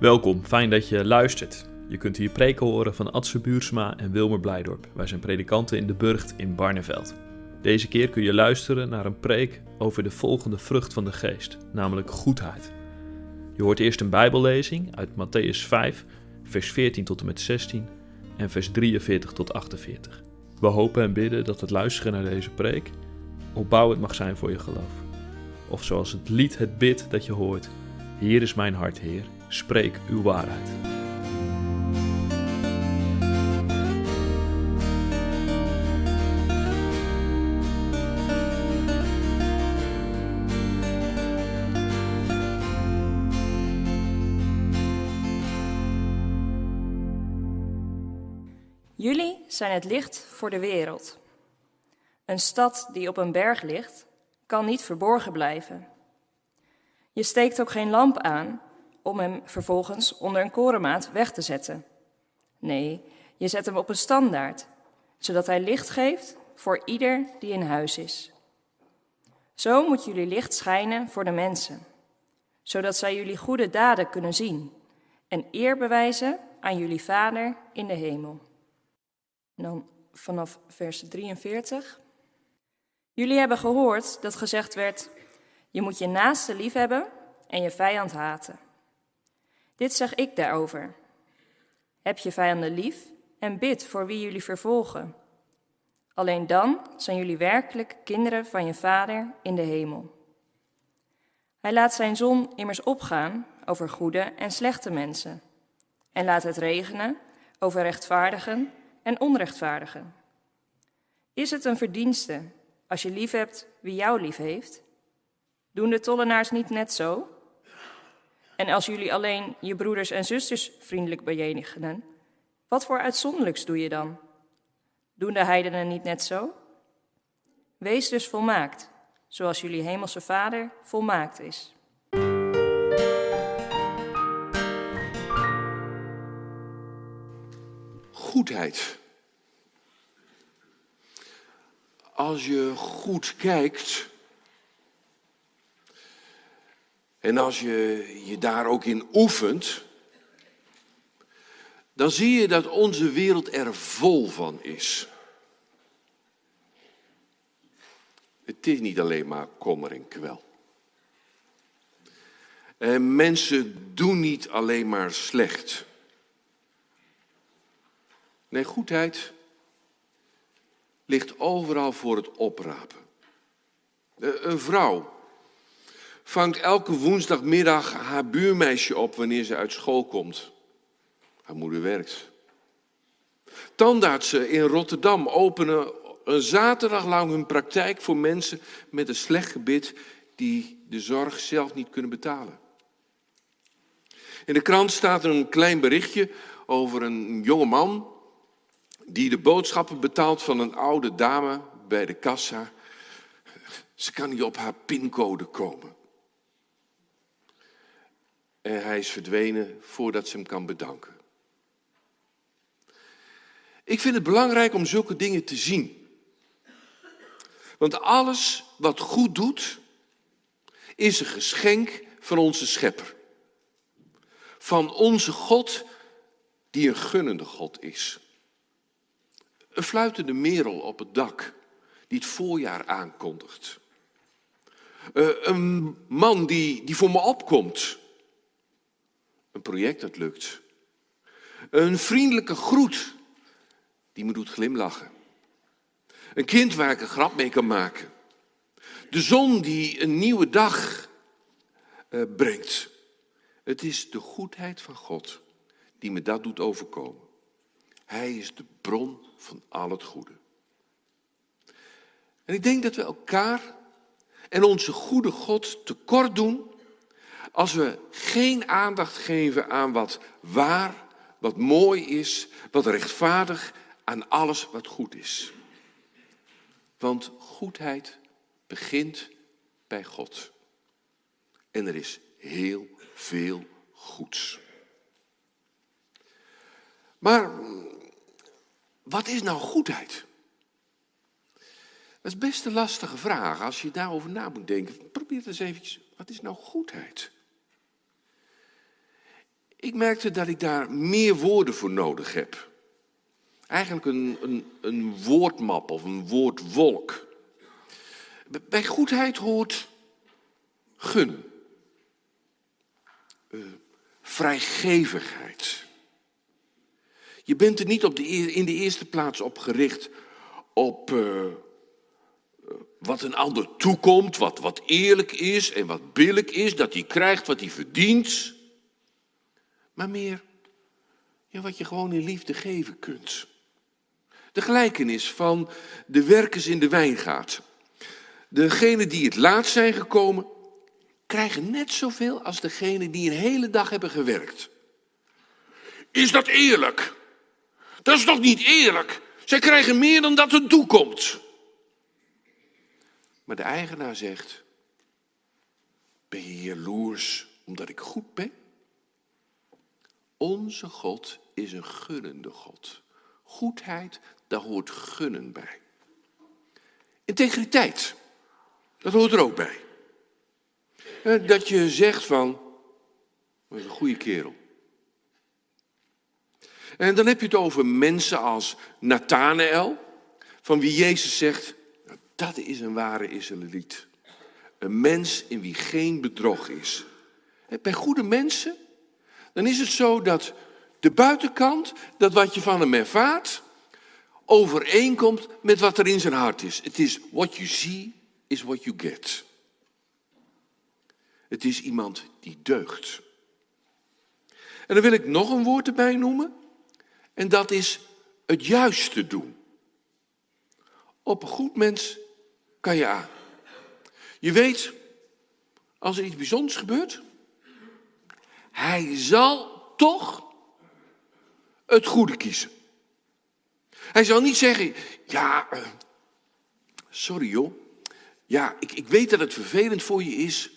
Welkom, fijn dat je luistert. Je kunt hier preken horen van Adse Buursma en Wilmer Blijdorp. Wij zijn predikanten in de Burgt in Barneveld. Deze keer kun je luisteren naar een preek over de volgende vrucht van de geest, namelijk goedheid. Je hoort eerst een bijbellezing uit Matthäus 5, vers 14 tot en met 16 en vers 43 tot 48. We hopen en bidden dat het luisteren naar deze preek opbouwend mag zijn voor je geloof. Of zoals het lied het bidt dat je hoort, hier is mijn hart, Heer, spreek uw waarheid. Jullie zijn het licht voor de wereld. Een stad die op een berg ligt, kan niet verborgen blijven. Je steekt ook geen lamp aan om hem vervolgens onder een korenmaat weg te zetten. Nee, je zet hem op een standaard, zodat hij licht geeft voor ieder die in huis is. Zo moet jullie licht schijnen voor de mensen, zodat zij jullie goede daden kunnen zien en eer bewijzen aan jullie Vader in de hemel. Dan vanaf vers 43. Jullie hebben gehoord dat gezegd werd: Je moet je naaste lief hebben en je vijand haten. Dit zeg ik daarover. Heb je vijanden lief en bid voor wie jullie vervolgen. Alleen dan zijn jullie werkelijk kinderen van je Vader in de hemel. Hij laat zijn zon immers opgaan over goede en slechte mensen, en laat het regenen over rechtvaardigen en onrechtvaardigen. Is het een verdienste als je lief hebt wie jou lief heeft? Doen de tollenaars niet net zo? En als jullie alleen je broeders en zusters vriendelijk bejenigen, wat voor uitzonderlijks doe je dan? Doen de heidenen niet net zo? Wees dus volmaakt, zoals jullie hemelse Vader volmaakt is. Goedheid. Als je goed kijkt en als je je daar ook in oefent, dan zie je dat onze wereld er vol van is. Het is niet alleen maar kommer en kwel. En mensen doen niet alleen maar slecht. Nee, goedheid ligt overal voor het oprapen. Een vrouw vangt elke woensdagmiddag haar buurmeisje op wanneer ze uit school komt. Haar moeder werkt. Tandartsen in Rotterdam openen een zaterdag lang hun praktijk voor mensen met een slecht gebit die de zorg zelf niet kunnen betalen. In de krant staat een klein berichtje over een jonge man die de boodschappen betaalt van een oude dame bij de kassa. Ze kan niet op haar pincode komen. En hij is verdwenen voordat ze hem kan bedanken. Ik vind het belangrijk om zulke dingen te zien. Want alles wat goed doet, is een geschenk van onze schepper. Van onze God, die een gunnende God is. Een fluitende merel op het dak, die het voorjaar aankondigt. Uh, een man die, die voor me opkomt. Een project dat lukt. Een vriendelijke groet die me doet glimlachen. Een kind waar ik een grap mee kan maken. De zon die een nieuwe dag uh, brengt. Het is de goedheid van God die me dat doet overkomen. Hij is de bron van al het goede. En ik denk dat we elkaar en onze goede God tekort doen als we geen aandacht geven aan wat waar, wat mooi is, wat rechtvaardig, aan alles wat goed is. Want goedheid begint bij God. En er is heel veel goeds. Maar wat is nou goedheid? Dat is best een lastige vraag. Als je daarover na moet denken, probeer het eens eventjes. Wat is nou goedheid? Ik merkte dat ik daar meer woorden voor nodig heb. Eigenlijk een, een, een woordmap of een woordwolk. Bij goedheid hoort gun, uh, vrijgevigheid. Je bent er niet op de, in de eerste plaats op gericht op uh, wat een ander toekomt, wat, wat eerlijk is en wat billig is, dat hij krijgt wat hij verdient. Maar meer ja, wat je gewoon in liefde geven kunt. De gelijkenis van de werkers in de wijngaard. Degenen die het laatst zijn gekomen, krijgen net zoveel als degenen die een hele dag hebben gewerkt. Is dat eerlijk? Dat is toch niet eerlijk? Zij krijgen meer dan dat er toekomt. Maar de eigenaar zegt: Ben je jaloers omdat ik goed ben? Onze God is een gunnende God. Goedheid, daar hoort gunnen bij. Integriteit, dat hoort er ook bij. Dat je zegt van, dat is een goede kerel. En dan heb je het over mensen als Nathanael, van wie Jezus zegt, nou, dat is een ware Israëliet. Een mens in wie geen bedrog is. Bij goede mensen, dan is het zo dat de buitenkant, dat wat je van hem ervaart, overeenkomt met wat er in zijn hart is. Het is what you see is what you get. Het is iemand die deugt. En dan wil ik nog een woord erbij noemen. En dat is het juiste doen. Op een goed mens kan je aan. Je weet, als er iets bijzonders gebeurt, hij zal toch het goede kiezen. Hij zal niet zeggen, ja, uh, sorry joh, ja, ik, ik weet dat het vervelend voor je is,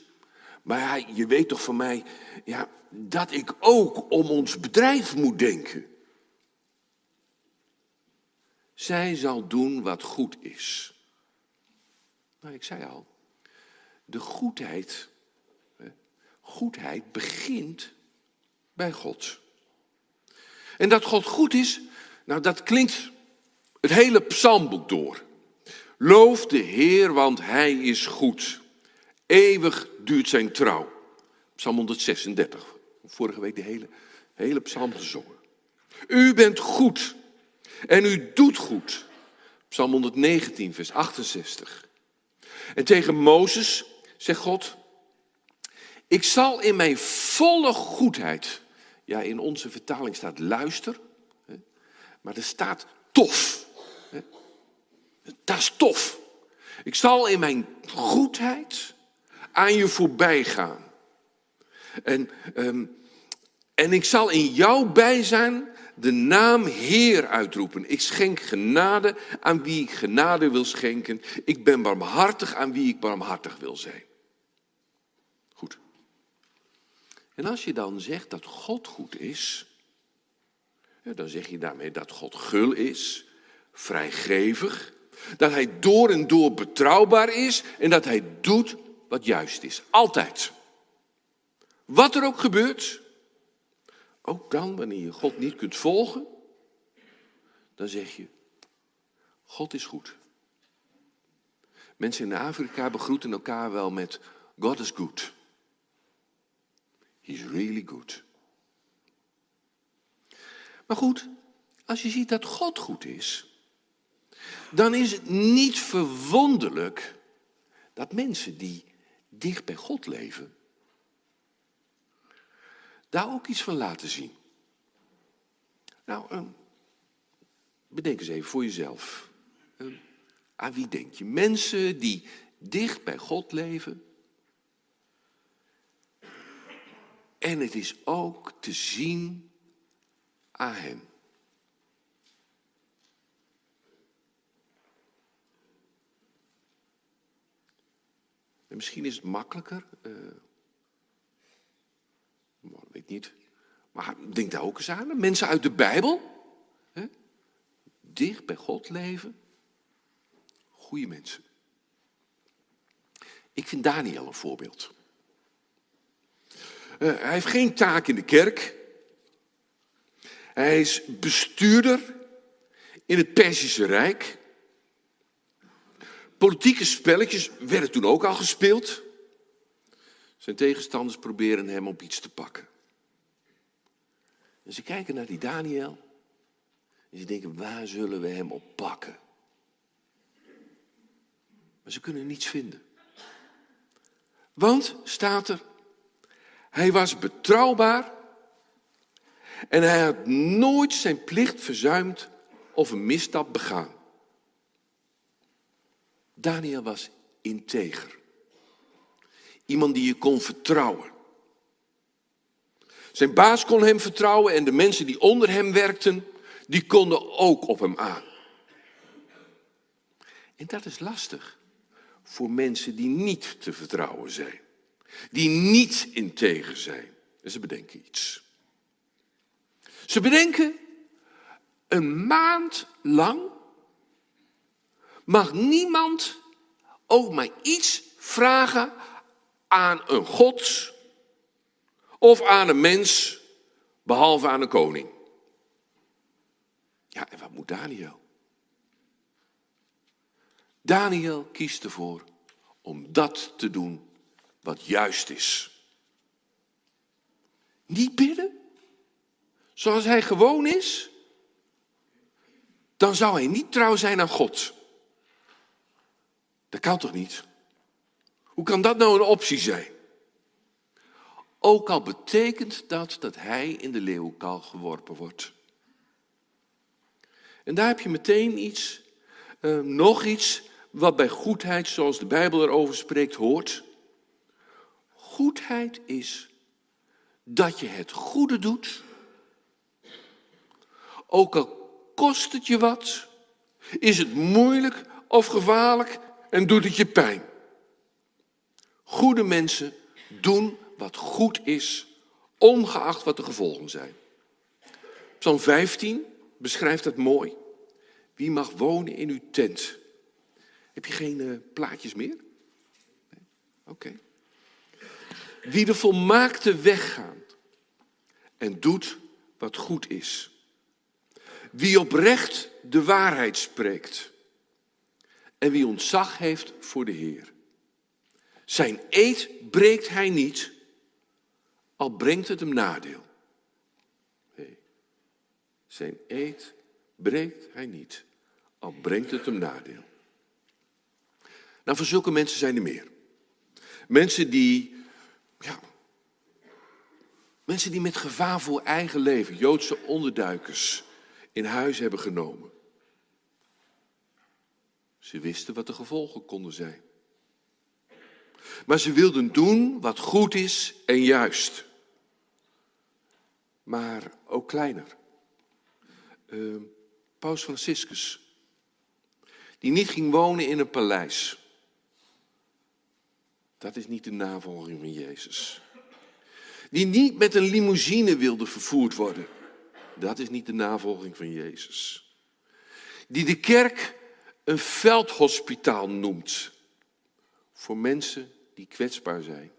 maar je weet toch van mij, ja, dat ik ook om ons bedrijf moet denken. Zij zal doen wat goed is. Nou, ik zei al, de goedheid, goedheid begint bij God. En dat God goed is, nou dat klinkt het hele psalmboek door. Loof de Heer, want Hij is goed. Eeuwig duurt zijn trouw. Psalm 136. Vorige week de hele, hele psalm gezongen. U bent goed en u doet goed. Psalm 119, vers 68. En tegen Mozes zegt God: Ik zal in mijn volle goedheid. Ja, in onze vertaling staat luister. Maar er staat tof. Dat is tof. Ik zal in mijn goedheid aan je voorbij gaan. En, um, en ik zal in jouw bijzijn de naam Heer uitroepen. Ik schenk genade aan wie ik genade wil schenken. Ik ben barmhartig aan wie ik barmhartig wil zijn. Goed. En als je dan zegt dat God goed is, dan zeg je daarmee dat God gul is, vrijgevig, dat hij door en door betrouwbaar is en dat hij doet wat juist is. Altijd. Wat er ook gebeurt, ook dan wanneer je God niet kunt volgen, dan zeg je, God is goed. Mensen in Afrika begroeten elkaar wel met God is good. He's really good. Maar goed, als je ziet dat God goed is, dan is het niet verwonderlijk dat mensen die dicht bij God leven, daar ook iets van laten zien. Nou, uh, bedenk eens even voor jezelf. Uh, aan wie denk je? Mensen die dicht bij God leven. En het is ook te zien aan Hem. En misschien is het makkelijker. Uh, weet ik niet. Maar denk daar ook eens aan. Mensen uit de Bijbel. Hè? Dicht bij God leven. Goede mensen. Ik vind Daniel een voorbeeld. Uh, hij heeft geen taak in de kerk. Hij is bestuurder in het Perzische Rijk. Politieke spelletjes werden toen ook al gespeeld. Zijn tegenstanders proberen hem op iets te pakken. En ze kijken naar die Daniel. En ze denken, waar zullen we hem op pakken? Maar ze kunnen niets vinden. Want, staat er, hij was betrouwbaar en hij had nooit zijn plicht verzuimd of een misstap begaan. Daniel was integer. Iemand die je kon vertrouwen. Zijn baas kon hem vertrouwen en de mensen die onder hem werkten, die konden ook op hem aan. En dat is lastig voor mensen die niet te vertrouwen zijn. Die niet integer zijn. En ze bedenken iets. Ze bedenken, een maand lang mag niemand ook maar iets vragen aan een God of aan een mens, behalve aan een koning. Ja, en wat moet Daniel? Daniel kiest ervoor om dat te doen wat juist is. Niet bidden, zoals hij gewoon is, dan zou hij niet trouw zijn aan God. Dat kan toch niet? Hoe kan dat nou een optie zijn? Ook al betekent dat dat hij in de leeuwkal geworpen wordt. En daar heb je meteen iets, uh, nog iets, wat bij goedheid, zoals de Bijbel erover spreekt, hoort. Goedheid is dat je het goede doet, ook al kost het je wat, is het moeilijk of gevaarlijk en doet het je pijn. Goede mensen doen wat goed is, ongeacht wat de gevolgen zijn. Psalm 15 beschrijft dat mooi. Wie mag wonen in uw tent? Heb je geen uh, plaatjes meer? Nee? Oké. Wie de volmaakte weg gaat en doet wat goed is. Wie oprecht de waarheid spreekt en wie ontzag heeft voor de Heer. Zijn eed breekt hij niet, al brengt het hem nadeel. Nee. Zijn eed breekt hij niet, al brengt het hem nadeel. Nou, voor zulke mensen zijn er meer. Mensen die, ja, mensen die met gevaar voor eigen leven, Joodse onderduikers, in huis hebben genomen. Ze wisten wat de gevolgen konden zijn. Maar ze wilden doen wat goed is en juist. Maar ook kleiner. Uh, Paus Franciscus, die niet ging wonen in een paleis. Dat is niet de navolging van Jezus. Die niet met een limousine wilde vervoerd worden. Dat is niet de navolging van Jezus. Die de kerk een veldhospitaal noemt voor mensen die kwetsbaar zijn.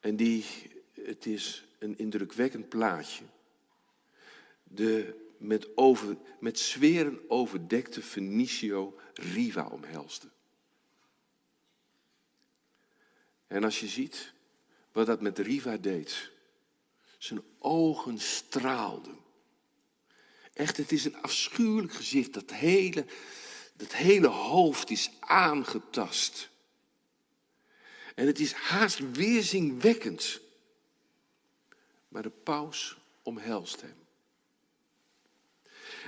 En die, het is een indrukwekkend plaatje, de met, over, met zweren overdekte Fenicio Riva omhelste. En als je ziet wat dat met Riva deed, zijn ogen straalden. Echt, het is een afschuwelijk gezicht. Dat hele, dat hele hoofd is aangetast. En het is haast weerzinwekkend. Maar de paus omhelst hem.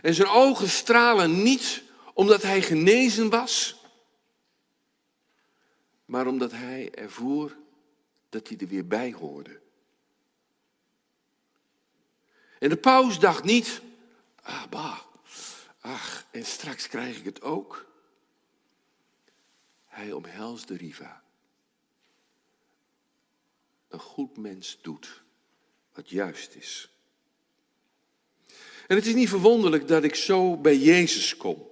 En zijn ogen stralen niet omdat hij genezen was, maar omdat hij ervoer dat hij er weer bij hoorde. En de paus dacht niet, ah, bah, ach, en straks krijg ik het ook. Hij omhelst de Riva. Een goed mens doet wat juist is. En het is niet verwonderlijk dat ik zo bij Jezus kom.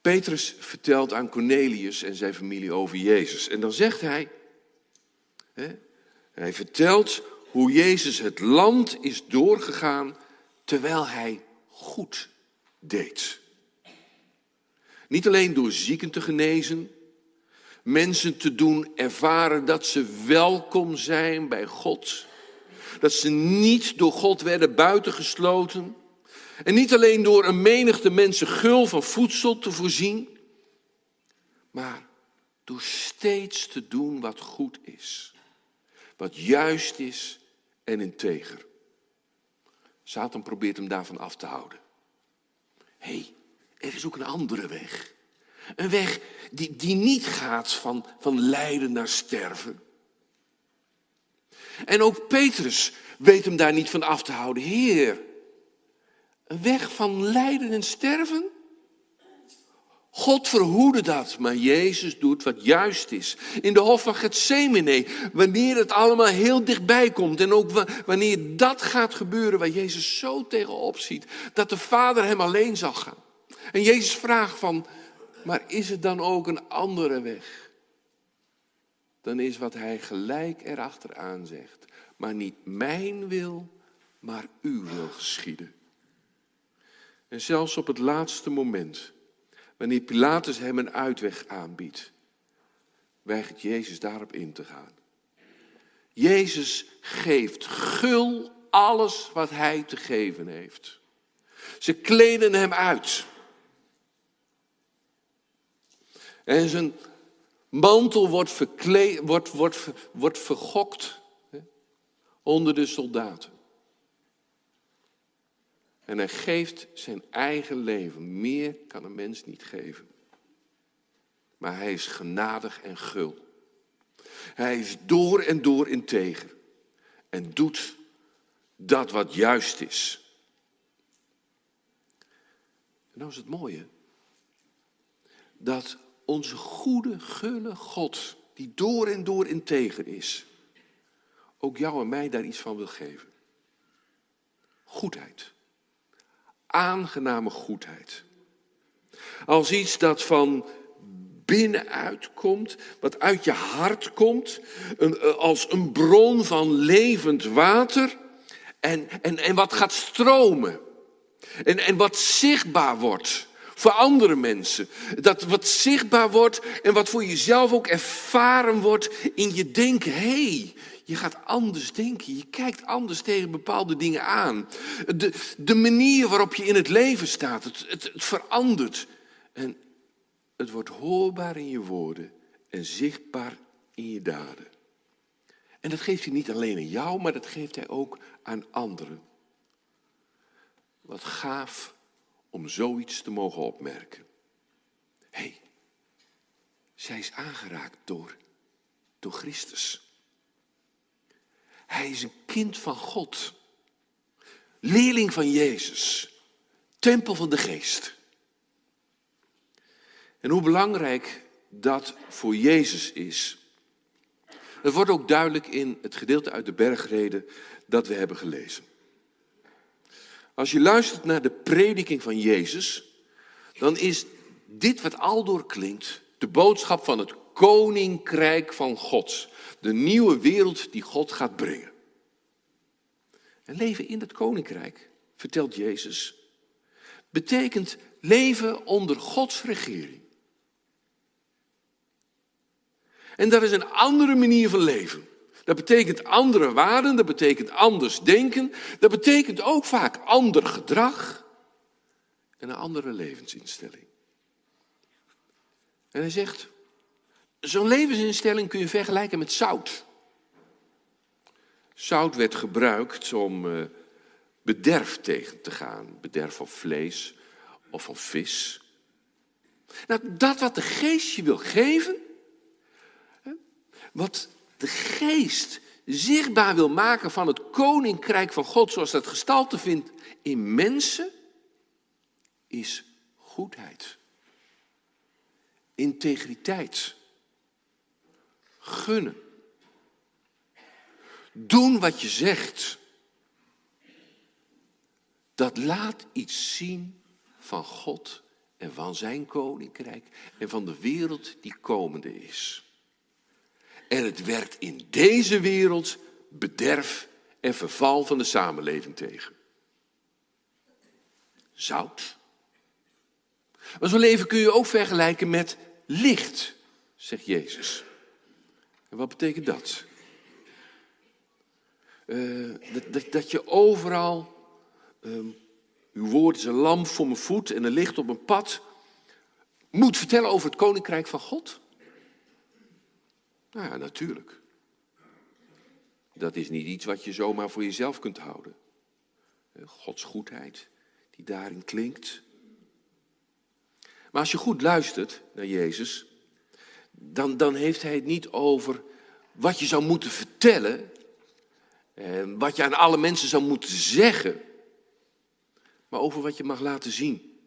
Petrus vertelt aan Cornelius en zijn familie over Jezus. En dan zegt hij, hè, hij vertelt hoe Jezus het land is doorgegaan terwijl hij goed deed. Niet alleen door zieken te genezen, mensen te doen ervaren dat ze welkom zijn bij God. Dat ze niet door God werden buitengesloten. En niet alleen door een menigte mensen gul van voedsel te voorzien, maar door steeds te doen wat goed is. Wat juist is en integer. Satan probeert hem daarvan af te houden. Hé, hey, er is ook een andere weg. Een weg die, die niet gaat van, van lijden naar sterven. En ook Petrus weet hem daar niet van af te houden. Heer, een weg van lijden en sterven? God verhoede dat, maar Jezus doet wat juist is. In de hof van Gethsemane, wanneer het allemaal heel dichtbij komt en ook wanneer dat gaat gebeuren waar Jezus zo tegenop ziet, dat de Vader hem alleen zal gaan. En Jezus vraagt van, maar is het dan ook een andere weg? Dan is wat hij gelijk erachteraan zegt, maar niet mijn wil, maar uw wil geschieden. En zelfs op het laatste moment Wanneer Pilatus hem een uitweg aanbiedt, weigert Jezus daarop in te gaan. Jezus geeft gul alles wat hij te geven heeft. Ze kleden hem uit. En zijn mantel wordt, verkleed, wordt, wordt, wordt vergokt onder de soldaten. En hij geeft zijn eigen leven. Meer kan een mens niet geven. Maar hij is genadig en gul. Hij is door en door integer. En doet dat wat juist is. En nou is het mooie. Dat onze goede, gulle God, die door en door integer is, ook jou en mij daar iets van wil geven. Goedheid aangename goedheid. Als iets dat van binnenuit komt, wat uit je hart komt, een, eh, als een bron van levend water en, en, en wat gaat stromen. En, en wat zichtbaar wordt voor andere mensen. Dat wat zichtbaar wordt en wat voor jezelf ook ervaren wordt in je denken. Hey, je gaat anders denken. Je kijkt anders tegen bepaalde dingen aan. De, de manier waarop je in het leven staat, het, het, verandert. En het wordt hoorbaar in je woorden en zichtbaar in je daden. En dat geeft hij niet alleen aan jou, maar dat geeft hij ook aan anderen. Wat gaaf om zoiets te mogen opmerken. Hé, hey, zij is aangeraakt door, door Christus. Hij is een kind van God. Leerling van Jezus. Tempel van de geest. En hoe belangrijk dat voor Jezus is. Dat wordt ook duidelijk in het gedeelte uit de bergreden dat we hebben gelezen. Als je luistert naar de prediking van Jezus, dan is dit wat aldoor klinkt de boodschap van het koninkrijk van God. De nieuwe wereld die God gaat brengen. En leven in het koninkrijk, vertelt Jezus, betekent leven onder Gods regering. En dat is een andere manier van leven. Dat betekent andere waarden, dat betekent anders denken, dat betekent ook vaak ander gedrag en een andere levensinstelling. En hij zegt, zo'n levensinstelling kun je vergelijken met zout. Zout werd gebruikt om uh, bederf tegen te gaan. Bederf van vlees of van vis. Nou, dat wat de geest je wil geven, wat de geest zichtbaar wil maken van het koninkrijk van God, zoals dat gestalte vindt in mensen, is goedheid, integriteit, gunnen. Doen wat je zegt. Dat laat iets zien van God en van zijn koninkrijk en van de wereld die komende is. En het werkt in deze wereld bederf en verval van de samenleving tegen. Zout. Maar zo'n leven kun je ook vergelijken met licht, zegt Jezus. En wat betekent dat? Uh, dat, dat, dat, je overal, um, uw woord is een lamp voor mijn voet en een licht op mijn pad, moet vertellen over het koninkrijk van God? Nou ja, natuurlijk. Dat is niet iets wat je zomaar voor jezelf kunt houden. Gods goedheid die daarin klinkt. Maar als je goed luistert naar Jezus, dan, dan heeft hij het niet over wat je zou moeten vertellen, en wat je aan alle mensen zou moeten zeggen, maar over wat je mag laten zien.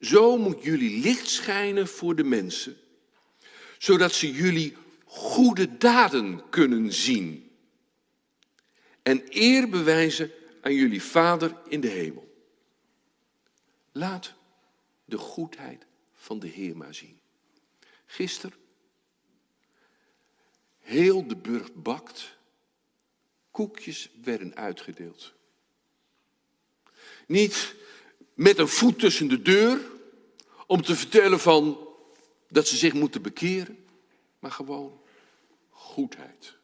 Zo moet jullie licht schijnen voor de mensen, zodat ze jullie goede daden kunnen zien en eer bewijzen aan jullie Vader in de hemel. Laat de goedheid van de Heer maar zien. Gisteren, heel de burcht bakt, koekjes werden uitgedeeld. Niet met een voet tussen de deur om te vertellen van dat ze zich moeten bekeren, maar gewoon goedheid.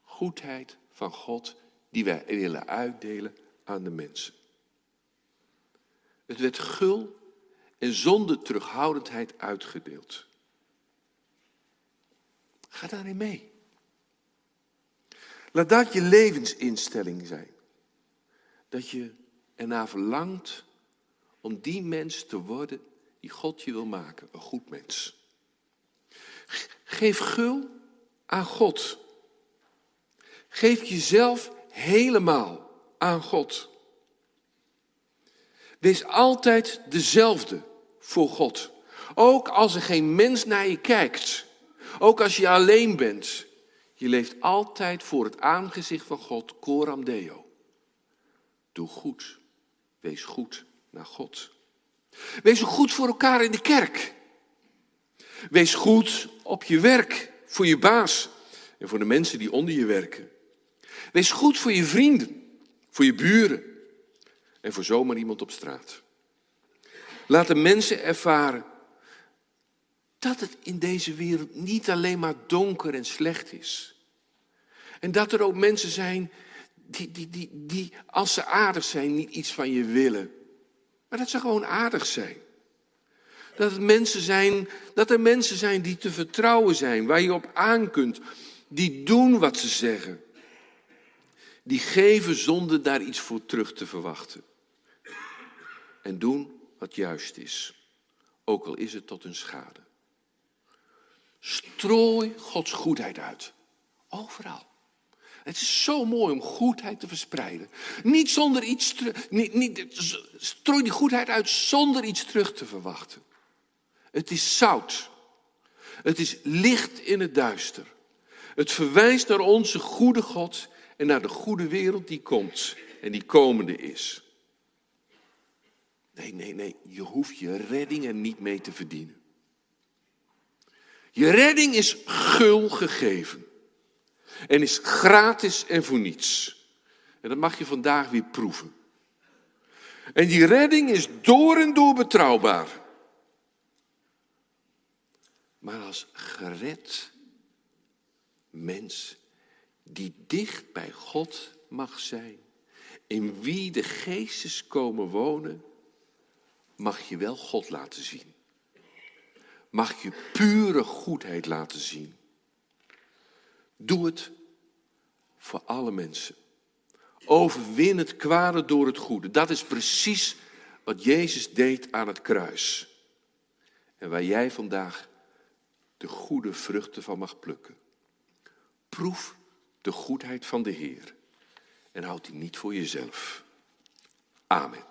Goedheid van God die wij willen uitdelen aan de mensen. Het werd gul en zonder terughoudendheid uitgedeeld. Ga daarin mee. Laat dat je levensinstelling zijn. Dat je ernaar verlangt om die mens te worden die God je wil maken, een goed mens. Geef gul aan God. Geef jezelf helemaal aan God. Wees altijd dezelfde voor God. Ook als er geen mens naar je kijkt. Ook als je alleen bent. Je leeft altijd voor het aangezicht van God, coram deo. Doe goed. Wees goed naar God. Wees goed voor elkaar in de kerk. Wees goed op je werk, voor je baas en voor de mensen die onder je werken. Wees goed voor je vrienden, voor je buren en voor zomaar iemand op straat. Laat de mensen ervaren dat het in deze wereld niet alleen maar donker en slecht is. En dat er ook mensen zijn die, die, die, die als ze aardig zijn, niet iets van je willen. Maar dat ze gewoon aardig zijn. Dat, mensen zijn. dat er mensen zijn die te vertrouwen zijn, waar je op aan kunt. Die doen wat ze zeggen. Die geven zonder daar iets voor terug te verwachten. En doen wat juist is, ook al is het tot hun schade. Strooi Gods goedheid uit. Overal. Het is zo mooi om goedheid te verspreiden. Niet zonder iets terug. Niet, niet, strooi die goedheid uit zonder iets terug te verwachten. Het is zout. Het is licht in het duister. Het verwijst naar onze goede God en naar de goede wereld die komt en die komende is. Nee, nee, nee, je hoeft je redding er niet mee te verdienen. Je redding is gul gegeven. En is gratis en voor niets. En dat mag je vandaag weer proeven. En die redding is door en door betrouwbaar. Maar als gered mens die dicht bij God mag zijn, in wie de geestes komen wonen, mag je wel God laten zien. Mag je pure goedheid laten zien. Doe het voor alle mensen. Overwin het kwade door het goede. Dat is precies wat Jezus deed aan het kruis. En waar jij vandaag de goede vruchten van mag plukken. Proef de goedheid van de Heer en houd die niet voor jezelf. Amen.